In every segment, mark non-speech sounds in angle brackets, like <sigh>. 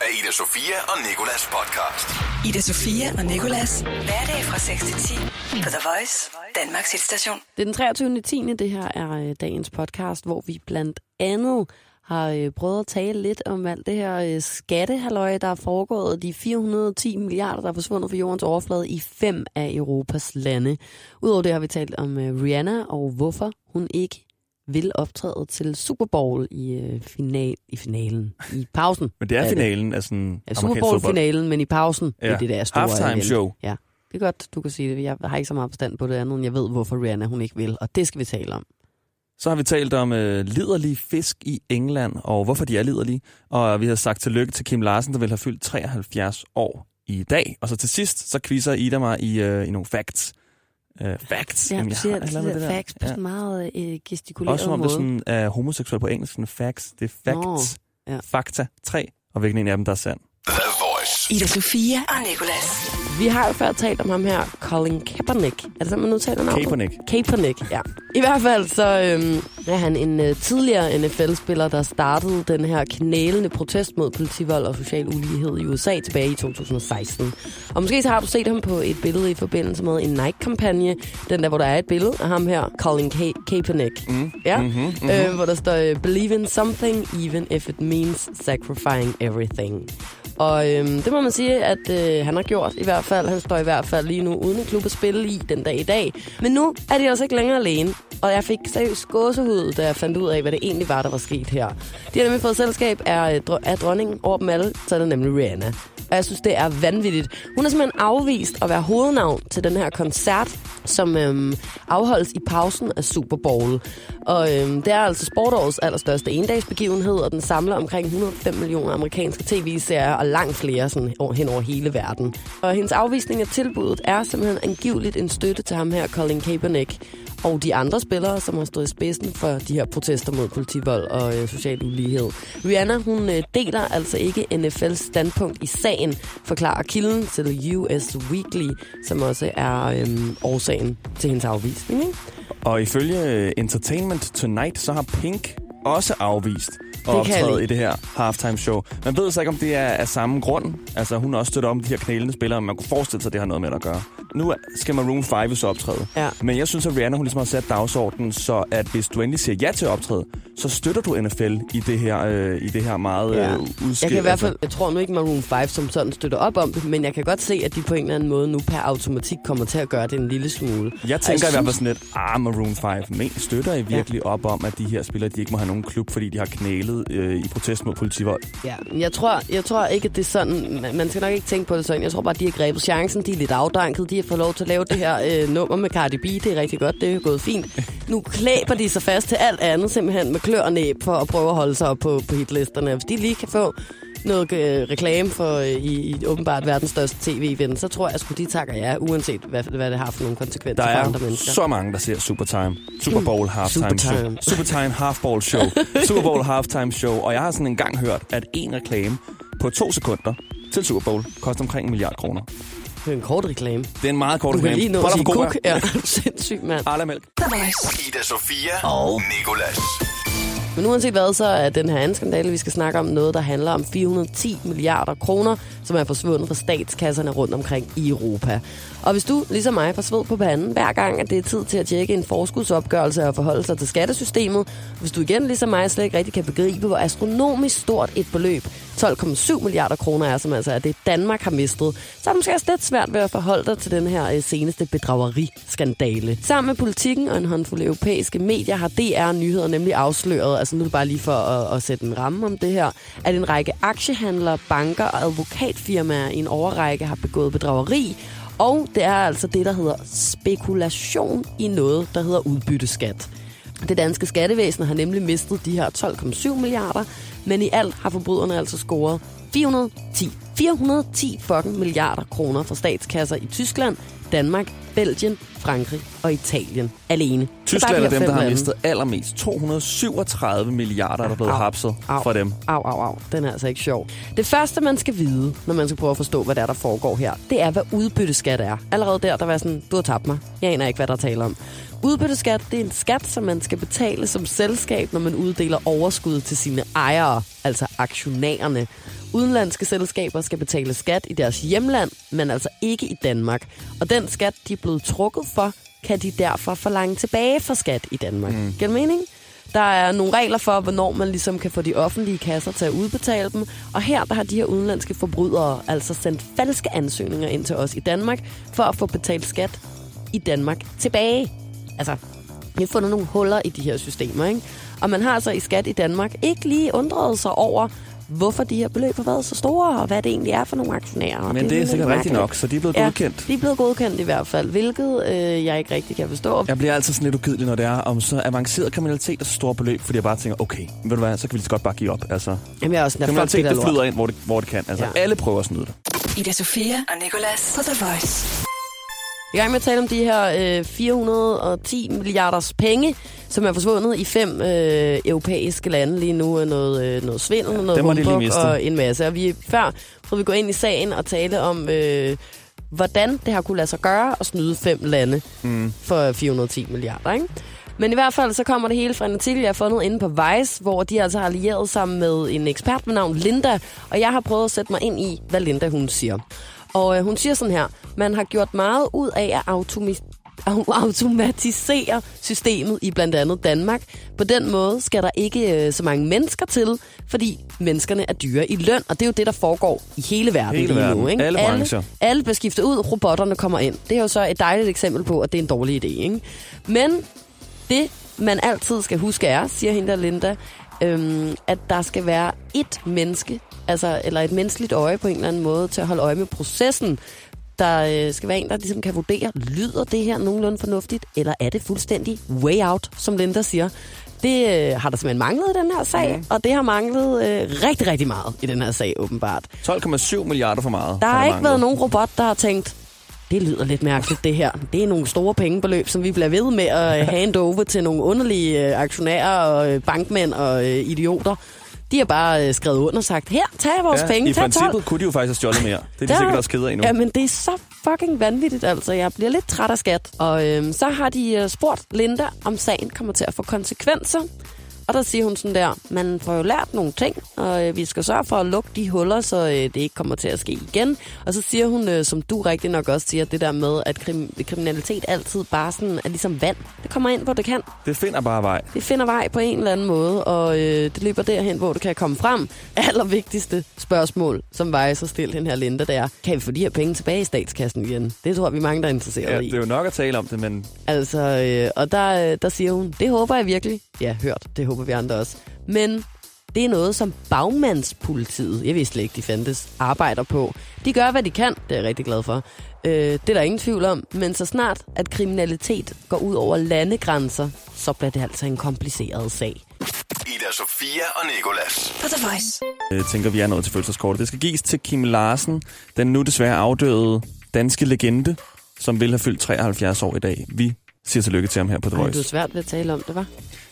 af Ida Sofia og Nikolas podcast. Ida Sofia og Nikolas. Hverdag fra 6 til 10 på The Voice, Danmarks hitstation. Det er den 23. 10. Det her er øh, dagens podcast, hvor vi blandt andet har øh, prøvet at tale lidt om alt det her øh, der er foregået. De 410 milliarder, der er forsvundet fra jordens overflade i fem af Europas lande. Udover det har vi talt om øh, Rihanna og hvorfor hun ikke vil optræde til Super Bowl i, øh, final, i finalen, i pausen. <laughs> Men det er af finalen af sådan Ja, Super. Bowl-finalen, men i pausen Ja. i det der store Halftime event. show. Ja, det er godt, du kan sige det. Jeg har ikke så meget forstand på det andet, end jeg ved, hvorfor Rihanna hun ikke vil, og det skal vi tale om. Så har vi talt om øh, liderlige fisk i England, og hvorfor de er liderlige. Og vi har sagt tillykke til Kim Larsen, der vil have fyldt 73 år i dag. Og så til sidst, så quizzer Ida mig i, øh, i nogle facts. Øh, facts. Ja, Jamen, jeg siger har eller det der det facts på Ja. sådan meget øh, gestikuleret Også som om måde. det sådan er homoseksuel på engelsk, sådan facts. Det er facts. Nå, ja. Fakta 3. Og hvilken en af dem, der er sand. The Voice. Ida Sofia og Nikolas. Vi har jo før talt om ham her, Colin Kaepernick. Er det sådan, man udtaler navnet? Kaepernick. Kaepernick, ja. I hvert fald så øhm, er han en øh, tidligere NFL-spiller, der startede den her knælende protest mod politivold og social ulighed i USA tilbage i 2016. Og måske så har du set ham på et billede i forbindelse med en Nike-kampagne. Den der, hvor der er et billede af ham her, Colin Ka- Kaepernick. Mm. Ja, mm-hmm, mm-hmm. Øh, hvor der står, øh, believe in something, even if it means sacrificing everything. Og øhm, det må man sige, at øh, han har gjort i hvert fald. Han står i hvert fald lige nu uden en klub at spille i den dag i dag. Men nu er de altså ikke længere alene. Og jeg fik seriøst gåsehud, da jeg fandt ud af, hvad det egentlig var, der var sket her. De har nemlig fået selskab af, øh, af dronningen over dem alle, så er det nemlig Rihanna. Og jeg synes, det er vanvittigt. Hun har simpelthen afvist at være hovednavn til den her koncert, som øhm, afholdes i pausen af Super Bowl. Og øhm, det er altså sportårets allerstørste endagsbegivenhed, og den samler omkring 105 millioner amerikanske tv-serier og langt flere sådan, hen over hele verden. Og hendes afvisning af tilbuddet er simpelthen angiveligt en støtte til ham her, Colin Kaepernick, og de andre spillere, som har stået i spidsen for de her protester mod politivold og øh, social ulighed. Rihanna, hun øh, deler altså ikke NFL's standpunkt i sagen, forklarer kilden til US Weekly, som også er øh, årsagen til hendes afvisning. Ikke? Og ifølge øh, Entertainment Tonight, så har Pink også afvist at optræde i det her halftime show. Man ved så ikke, om det er af samme grund. Altså, hun har også støttet om de her knælende spillere, men man kunne forestille sig, at det har noget med at gøre. Nu skal Maroon 5 så optræde. Ja. Men jeg synes, at Rihanna hun ligesom har sat dagsordenen, så at hvis du endelig siger ja til at optræde, så støtter du NFL i det her, øh, i det her meget Ja. øh, udskilt. Jeg kan i hvert fald, jeg tror nu ikke Maroon 5 som sådan støtter op om det, men jeg kan godt se, at de på en eller anden måde nu per automatik kommer til at gøre det en lille smule. Jeg tænker Og i hvert fald sådan lidt, ah, Maroon 5, men støtter I virkelig ja. op om, at de her spillere, de ikke må have nogen klub, fordi de har knælet øh, i protest mod politivold? Ja, jeg tror, jeg tror ikke, at det er sådan... man- Man skal nok ikke tænke på det sådan. Jeg tror bare, at de har grebet chancen. De er lidt afdanket. De har fået lov til at lave det her øh, nummer med Cardi B. Det er rigtig godt. Det er gået fint. Nu klæber de sig fast til alt andet, simpelthen med klør og næb for at prøve at holde sig op på, på hitlisterne. Hvis de lige kan få noget øh, reklame for øh, i, i åbenbart verdens største tv-event, så tror jeg, at de takker ja, uanset hvad, hvad det har for nogle konsekvenser Der for andre mennesker. så mange, der ser Supertime. Super Bowl halftime show. Supertime. Half show. <laughs> Super Bowl halftime show. Og jeg har sådan engang hørt, at en reklame på to sekunder til Super Bowl koster omkring en milliard kroner. Det er en kort reklame. Det er en meget kort Du kan reklame. lige nå at sige kuk. Ja, <laughs> sindssygt, mand. Arla mælk. Ida Sofia og Nikolas. Men uanset hvad, så er den her anden skandale, vi skal snakke om, noget, der handler om 410 milliarder kroner, som er forsvundet fra statskasserne rundt omkring i Europa. Og hvis du, ligesom mig, får sved på panden hver gang, at det er tid til at tjekke en forskudsopgørelse og forholde sig til skattesystemet, hvis du igen, ligesom mig, slet ikke rigtig kan begribe, hvor astronomisk stort et beløb 12,7 milliarder kroner er, som altså er det, Danmark har mistet, så er det måske også lidt svært ved at forholde dig til den her øh, seneste bedrageriskandale. Sammen med politikken og en håndfuld europæiske medier har DR Nyheder nemlig afsløret, altså nu er det bare lige for at, at sætte en ramme om det her, at en række aktiehandlere, banker og advokatfirmaer i en overrække har begået bedrageri, og det er altså det, der hedder spekulation i noget, der hedder udbytteskat. Det danske skattevæsen har nemlig mistet de her 12,7 milliarder, men i alt har forbryderne altså scoret 410, 410 fucking milliarder kroner fra statskasser i Tyskland, Danmark, Belgien, Frankrig og Italien alene. Tyskland er dem, der har mistet allermest. 237 milliarder er der blevet Au, hapset au, fra dem. Au, au, au. Den er altså ikke sjov. Det første, man skal vide, når man skal prøve at forstå, hvad der, er, der foregår her, det er, hvad udbytteskat er. Allerede der, der var sådan, du har tabt mig. Jeg aner ikke, hvad der taler om. Udbytteskat det er en skat, som man skal betale som selskab, når man uddeler overskud til sine ejere, altså aktionærerne. Udenlandske selskaber skal betale skat i deres hjemland, men altså ikke i Danmark. Og den skat, de er blevet trukket for, kan de derfor forlange tilbage for skat i Danmark. Mm. Giver mening? Der er nogle regler for, hvornår man ligesom kan få de offentlige kasser til at udbetale dem. Og her der har de her udenlandske forbrydere altså sendt falske ansøgninger ind til os i Danmark, for at få betalt skat i Danmark tilbage. Altså, vi har fundet nogle huller i de her systemer, ikke? Og man har altså i skat i Danmark ikke lige undret sig over, hvorfor de her beløb har været så store, og hvad det egentlig er for nogle aktionærer. Men det, det er sikkert rigtigt nok, så de er blevet ja, godkendt. de er blevet godkendt i hvert fald, hvilket øh, jeg ikke rigtig kan forstå. Jeg bliver altid sådan lidt ugidelig, når det er om så avanceret kriminalitet og så store beløb, fordi jeg bare tænker, okay, ved du hvad, så kan vi lige så godt bare give op. Altså, Jamen, jeg er også kriminalitet, det fuck flyder ind, hvor det, hvor det kan. Altså, Ja. alle prøver at snyde det. Ida Sofia og Nicolas på The Voice. Vi er i gang med at tale om de her øh, 410 milliarders penge, som er forsvundet i fem øh, europæiske lande lige nu. af Noget, øh, noget svindel, ja, noget humbug og en masse. Og vi, før prøvede vi gå ind i sagen og tale om, øh, hvordan det har kunne lade sig gøre at snyde fem lande mm. for 410 milliarder. Ikke? Men i hvert fald så kommer det hele fra en artikel, jeg har fundet inde på Vice, hvor de altså har allieret sammen med en ekspert ved navn Linda, og jeg har prøvet at sætte mig ind i, hvad Linda hun siger. Og øh, hun siger sådan her, man har gjort meget ud af at automatisere systemet i blandt andet Danmark. På den måde skal der ikke øh, så mange mennesker til, fordi menneskerne er dyre i løn, og det er jo det, der foregår i hele verden Hele lige nu. Ikke? Alle. Alle, alle bliver skiftet ud, robotterne kommer ind. Det er jo så et dejligt eksempel på, at det er en dårlig idé. Ikke? Men det, man altid skal huske er, siger hende der Linda, øhm, at der skal være et menneske, altså, eller et menneskeligt øje på en eller anden måde, til at holde øje med processen. Der øh, skal være en, der ligesom kan vurdere, lyder det her nogenlunde fornuftigt, eller er det fuldstændig way out, som Linda siger. Det øh, har der simpelthen manglet i den her sag, mm. og det har manglet øh, rigtig, rigtig meget i den her sag, åbenbart. 12,7 milliarder for meget. Der har ikke manglet. været nogen robot, der har tænkt, det lyder lidt mærkeligt det her. Det er nogle store pengebeløb, som vi bliver ved med at <laughs> hand over til nogle underlige øh, aktionærer og øh, bankmænd og øh, idioter. De har bare øh, skrevet under og sagt, her, tag vores Ja, penge, I tag 12. princippet kunne de jo faktisk have stjålet mere. Det er de Der- sikkert også ked af nu. Jamen, det er så fucking vanvittigt, altså. Jeg bliver lidt træt af skat. Og øhm, så har de øh, spurgt Linda, om sagen kommer til at få konsekvenser. Og der siger hun sådan der, man får jo lært nogle ting, og øh, vi skal sørge for at lukke de huller, så øh, det ikke kommer til at ske igen. Og så siger hun, øh, som du rigtig nok også siger, det der med, at krim- kriminalitet altid bare sådan er ligesom vand. Det kommer ind, hvor det kan. Det finder bare vej. Det finder vej på en eller anden måde, og øh, det løber derhen, hvor det kan komme frem. Allervigtigste spørgsmål, som Weiss har stillet den her Linda, det er, kan vi få de her penge tilbage i statskassen igen? Det tror vi er mange, der er interesseret Ja, i. det er jo nok at tale om det, men Altså, øh, og der, øh, der siger hun, det håber jeg virkelig. Ja, hørt, det håber vi andre også. Men det er noget, som bagmandspolitiet, jeg vidste slet ikke, de fandtes, arbejder på. De gør, hvad de kan, det er jeg rigtig glad for. Øh, det er der ingen tvivl om, men så snart, at kriminalitet går ud over landegrænser, så bliver det altså en kompliceret sag. Ida Sofia og Nicolas. På The Voice. jeg tænker, vi er nået til fødselskortet. Det skal gives til Kim Larsen, den nu desværre afdøde danske legende, som vil have fyldt 73 år i dag. Vi siger tillykke til ham her på The Ej, det er Voice. svært ved at tale om det, var.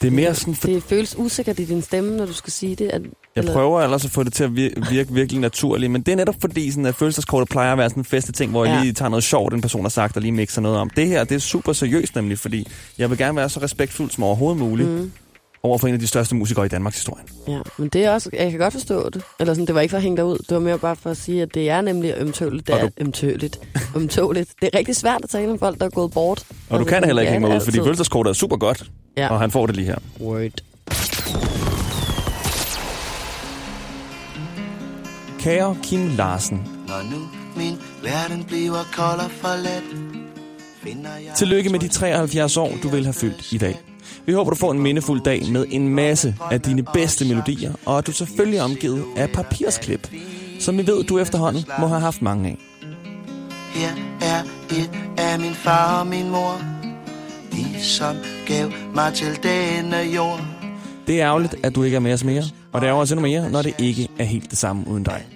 Det er mere sådan, for Det føles usikkert i din stemme, når du skal sige det. At, jeg prøver ellers at få det til at vir- virke virkelig naturligt, men det er netop fordi, sådan, at følelseskortet plejer at være sådan en feste ting, hvor jeg Ja. lige tager noget sjovt, den person har sagt, og lige mixer noget om. Det her, det er super seriøst nemlig, fordi jeg vil gerne være så respektfuld som overhovedet muligt mm. over for en af de største musikere i Danmarks historie. Ja, men det er også, jeg kan godt forstå det. Eller sådan, det var ikke for at hænge dig ud. Det var mere bare for at sige, at det er nemlig ømtåligt. Det er du- ømtåligt. ømtåligt. Det er rigtig svært at tale om folk, der er gået bort. Og du Altså, kan heller ikke hænge mig ud, fordi følelseskortet er super godt, Ja. og han får det lige her. Word. Kære Kim Larsen, Når nu min verden bliver kold og for let tillykke med de 73 år, du vil have fyldt i dag. Vi håber, du får en mindefuld dag med en masse af dine bedste melodier, og at du selvfølgelig er omgivet af papirsklip, som vi ved, du efterhånden må have haft mange af. Her er et af min far og min mor Som gav mig til denne jord Det er ærgerligt, at du ikke er med os mere, og det er også endnu mere, når det ikke er helt det samme uden dig.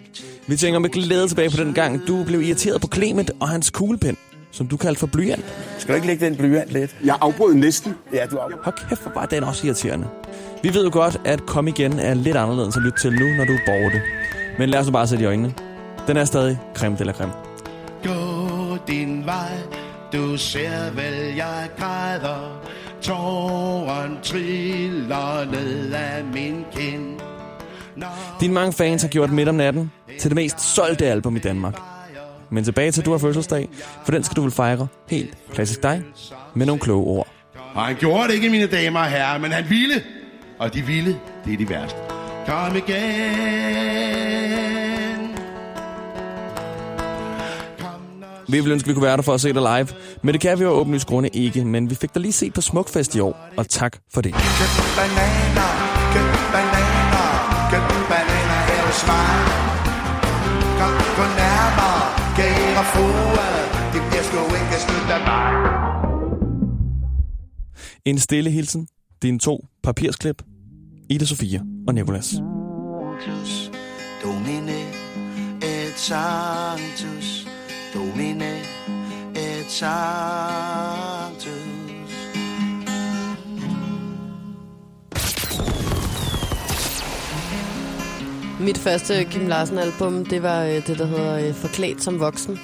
Vi tænker med glæde tilbage på den gang, du blev irriteret på Clement og hans kuglepen, som du kaldte for blyant. Skal du ikke lægge den blyant lidt? Jeg afbrød næsten. Ja, du afbrød. Hold kæft, hvor var den også irriterende. Vi ved jo godt, at Kom Igen er lidt anderledes at lytte til nu, når du er borte. Men lad os nu bare sætte i øjnene. Den er stadig creme la creme. Din Du ser vel, jeg græder. Tåren triller ned af min kind. Dine mange fans har gjort Midt om natten til det mest solgte album i Danmark. Men tilbage til, du har fødselsdag, for den skal du vel fejre helt klassisk dig, med nogle kloge ord. Og han gjorde det ikke, mine damer og herrer, men han ville. Og de ville, det er de værste. Kom igen. Vi ville ønske, vi kunne være der for at se dig live, men det kan vi jo åbenlyst grunde ikke, men vi fik dig lige set på Smukfest i år, og tak for det. Køb bananer, køb bananer, køb bananer hos mig. Kom, gå nærmere, kære frue, det bliver sgu ikke slut af mig. En stille hilsen, dine to papirsklip, Ida Sofia og. Sanctus, Domine et Sanctus, Domine et Sanctus. Mit første Kim Larsen-album, det var øh, det, der hedder øh, Forklædt som voksen.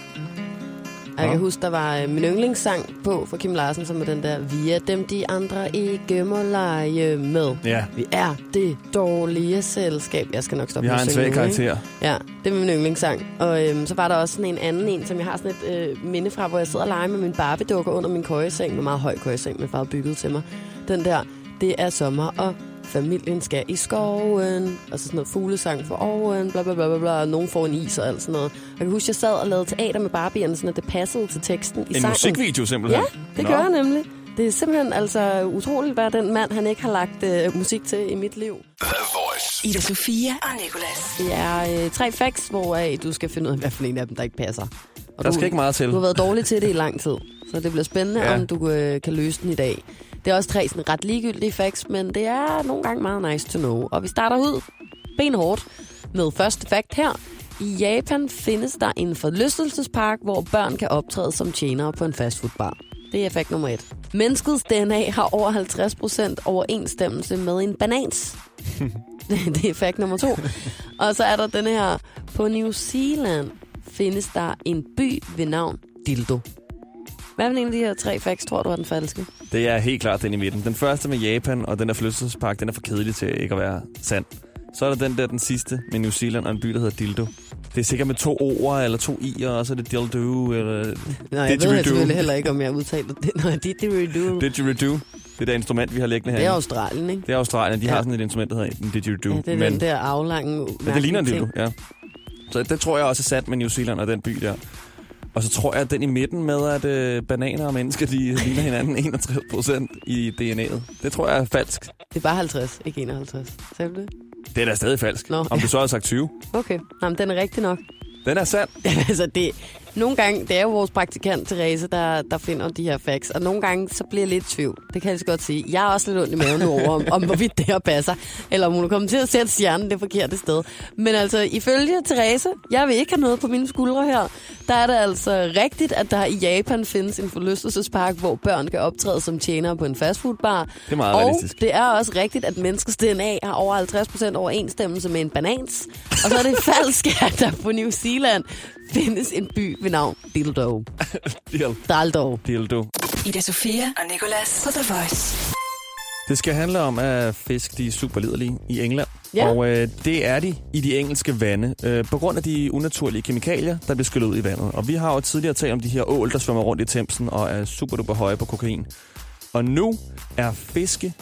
Og Jeg kan huske, der var øh, min yndlingssang på for Kim Larsen, som er den der, vi er dem, de andre ikke må lege med. Ja. Vi er det dårlige selskab. Jeg skal nok stoppe Vi har med en at synge svag nu, ikke? karakter. Ja, det er min yndlingssang. Og øhm, så var der også sådan en anden en, som jeg har sådan et øh, minde fra, hvor jeg sidder og leger med min Barbie-dukker under min køjeseng. En meget høj køjeseng, min far bygget til mig. Den der, det er sommer, og familien skal i skoven. Og så sådan noget fuglesang for oven, bla bla bla bla bla. Og nogen får en is og alt sådan noget. Og jeg kan huske, jeg sad og lavede teater med Barbierne, sådan at det passede til teksten i En sangen. musikvideo simpelthen. Ja, det gør jeg nemlig. Det er simpelthen altså utroligt, hvad den mand, han ikke har lagt øh, musik til i mit liv. Ida Sofia og Nicolas. Det er øh, tre facts, hvor du skal finde ud af, hvad for en af dem, der ikke passer. Og Der du, skal ikke meget til. Du har været dårlig til det i lang tid, så det bliver spændende, Ja. ja. om du øh, kan løse den i dag. Det er også tre sådan, ret ligegyldige facts, men det er nogle gange meget nice to know. Og vi starter ud benhårdt med første fact her. I Japan findes der en forlystelsespark, hvor børn kan optræde som tjenere på en fastfoodbar. Det er fact nummer et. Menneskets DNA har over 50% overensstemmelse med en banans. <laughs> det er fact nummer to. Og så er der den her. På New Zealand findes der en by ved navn Dildo. Hvad er en af de her tre facts, tror du er den falske? Det er helt klart den i midten. Den første med Japan og den der flyttelsespark, den er for kedelig til ikke at være sand. Så er der den der, den sidste med New Zealand og en by, der hedder Dildo. Det er sikkert med to O'er eller to I'er, og så er det Dildo, eller Nej, jeg ved selvfølgelig heller ikke, om jeg udtaler det. Nej, didgeridoo. Det, didgeridoo. Det er det instrument, vi har liggende det er her. Australien, ikke? Det er Australien. De Ja. har sådan et instrument, der hedder en didgeridoo. Ja, det er Men den der aflange... ja, det ligner en dildo, ja. Så det tror jeg også er sandt med New Zealand og den by der. Og så tror jeg, at den i midten med, at øh, bananer og mennesker, de ligner hinanden 61 procent i DNA'et. Det tror jeg er falsk. Det er bare 50, ikke 51. Sagde du det? Det er da stadig falsk. Nå. Om du så har sagt 20. Okay. Nå, men den er rigtig nok. Den er sand. <laughs> altså det, nogle gange, det er jo vores praktikant Therese, der, der finder de her facts, og nogle gange, så bliver jeg lidt i tvivl. Det kan jeg så godt sige. Jeg er også lidt ondt i maven over, om, om hvorvidt det her passer, eller om hun er kommet til at sætte stjernen det forkerte sted. Men altså, ifølge Therese, jeg vil ikke have noget på mine skuldre her, der er det altså rigtigt, at der i Japan findes en forlystelsespark, hvor børn kan optræde som tjenere på en fastfoodbar. Det er meget og realistisk. det er også rigtigt, at menneskets DNA har over 50% overensstemmelse med en banans. Og så er det falsk, at der på New Zealand findes en by ved navn Dildo. <laughs> Dil- Daldo. Dildo. Ida Sofia og Nicolas på The Voice. Det skal handle om, at fisk de er super liderlige i England. Ja. Og øh, det er de i de engelske vande, øh, på grund af de unaturlige kemikalier, der bliver skyllet ud i vandet. Og vi har jo tidligere talt om de her ål, der svømmer rundt i Thamesen og er super duper høje på kokain. Og nu er fiske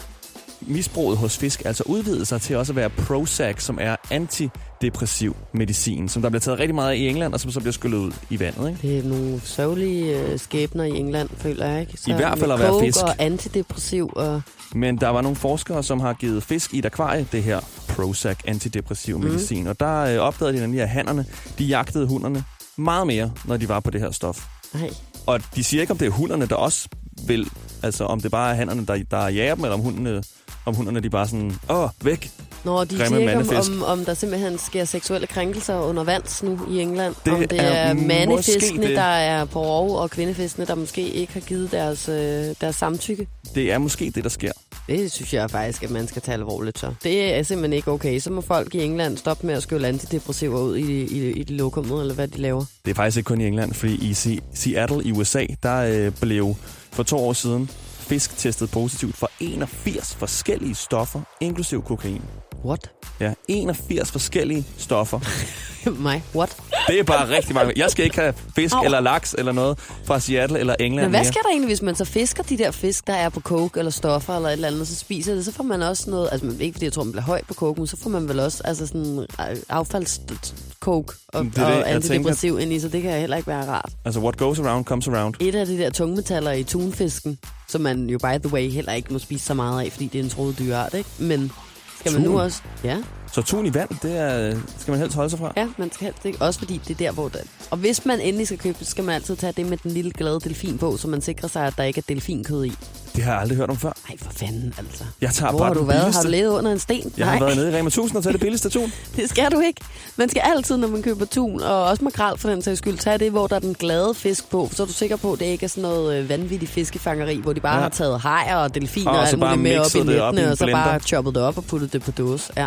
misbruget hos fisk altså udvidet sig til også at være Prozac, som er antidepressiv medicin, som der bliver taget rigtig meget af i England, og som så bliver skyllet ud i vandet. Ikke? Det er nogle sørgelige øh, skæbner i England, føler jeg. Ikke? I hvert fald at være fisk. og antidepressiv. Og... Men der var nogle forskere, som har givet fisk i et akvarie det her Prozac antidepressiv medicin. Og der øh, opdagede de nemlig, at hannerne, de jagtede hunderne meget mere, når de var på det her stof. Nej. Og de siger ikke, om det er hunderne, der også vil, altså om det bare er hannerne, der, der jager dem, eller om hundene, om hunderne de bare sådan, åh, væk. Nå, de Grimme siger ikke, om, om, om der simpelthen sker seksuelle krænkelser under vands nu i England. Det om det er er, mandefiskene, det. der er på rov, og kvindefiskene, der måske ikke har givet deres, øh, deres samtykke. Det er måske det, der sker. Det synes jeg faktisk, at man skal tage alvorligt så. Det er simpelthen ikke okay. Så må folk i England stoppe med at skylde antidepressiver ud i, i, i det lokummet, eller hvad de laver. Det er faktisk ikke kun i England, fordi i Se- Seattle i USA, der øh, blev for to år siden fisk testet positivt for 81 forskellige stoffer, inklusiv kokain. What? Ja, 81 forskellige stoffer. <laughs> <laughs> Mig? What? Det er bare rigtig mange. Jeg skal ikke have fisk Au. eller laks eller noget fra Seattle eller England Men hvad sker der egentlig, hvis man så fisker de der fisk, der er på coke eller stoffer eller et eller andet, og så spiser det, så får man også noget, altså ikke fordi jeg tror, man bliver høj på coke, men så får man vel også altså sådan affaldscoke og, Det det, og antidepressiv ind i, så det kan heller ikke være rart. Altså, what goes around comes around. Et af de der tungmetaller i tunfisken, som man jo by the way heller ikke må spise så meget af, fordi det er en troet dyreart, ikke? Men skal man nu også... Ja, Så tun i vand, det er, skal man helst holde sig fra. ja, man skal helst ikke. Også fordi det er der, hvor det... Og hvis man endelig skal købe, så skal man altid tage det med den lille glade delfin på, så man sikrer sig, at der ikke er delfinkød i. Det har jeg aldrig hørt om før. Ej, for fanden, altså. Jeg tager Hvor bare har du været? billigste. Har du levet under en sten? Jeg har Nej, været nede i Rema <laughs> 1000 og taget det billigste tun. det skal du ikke. Man skal altid, når man køber tun, og også makrel for den sags skyld, tage det, hvor der er den glade fisk på, så er du sikker på, at det ikke er sådan noget øh, vanvittigt fiskefangeri, hvor de bare Ja. har taget hajer og delfiner Og og, alt muligt med op i nettene, en og så bare choppet det op og puttet det på dåse. Ja.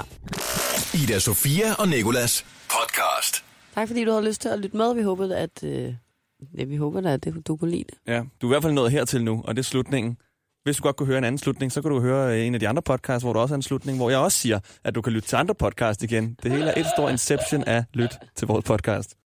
Ida Sofia og Nikolas podcast. Tak fordi du har lyst til at lytte med. Vi håber, at, øh, ja, vi håber at det, du kunne lide det. Ja, du er i hvert fald nået hertil nu, og det er slutningen. Hvis du godt kunne høre en anden slutning, så kan du høre øh, en af de andre podcasts, hvor der også er en slutning, hvor jeg også siger, at du kan lytte til andre podcast igen. Det hele er et stor inception af lyt til vores podcast.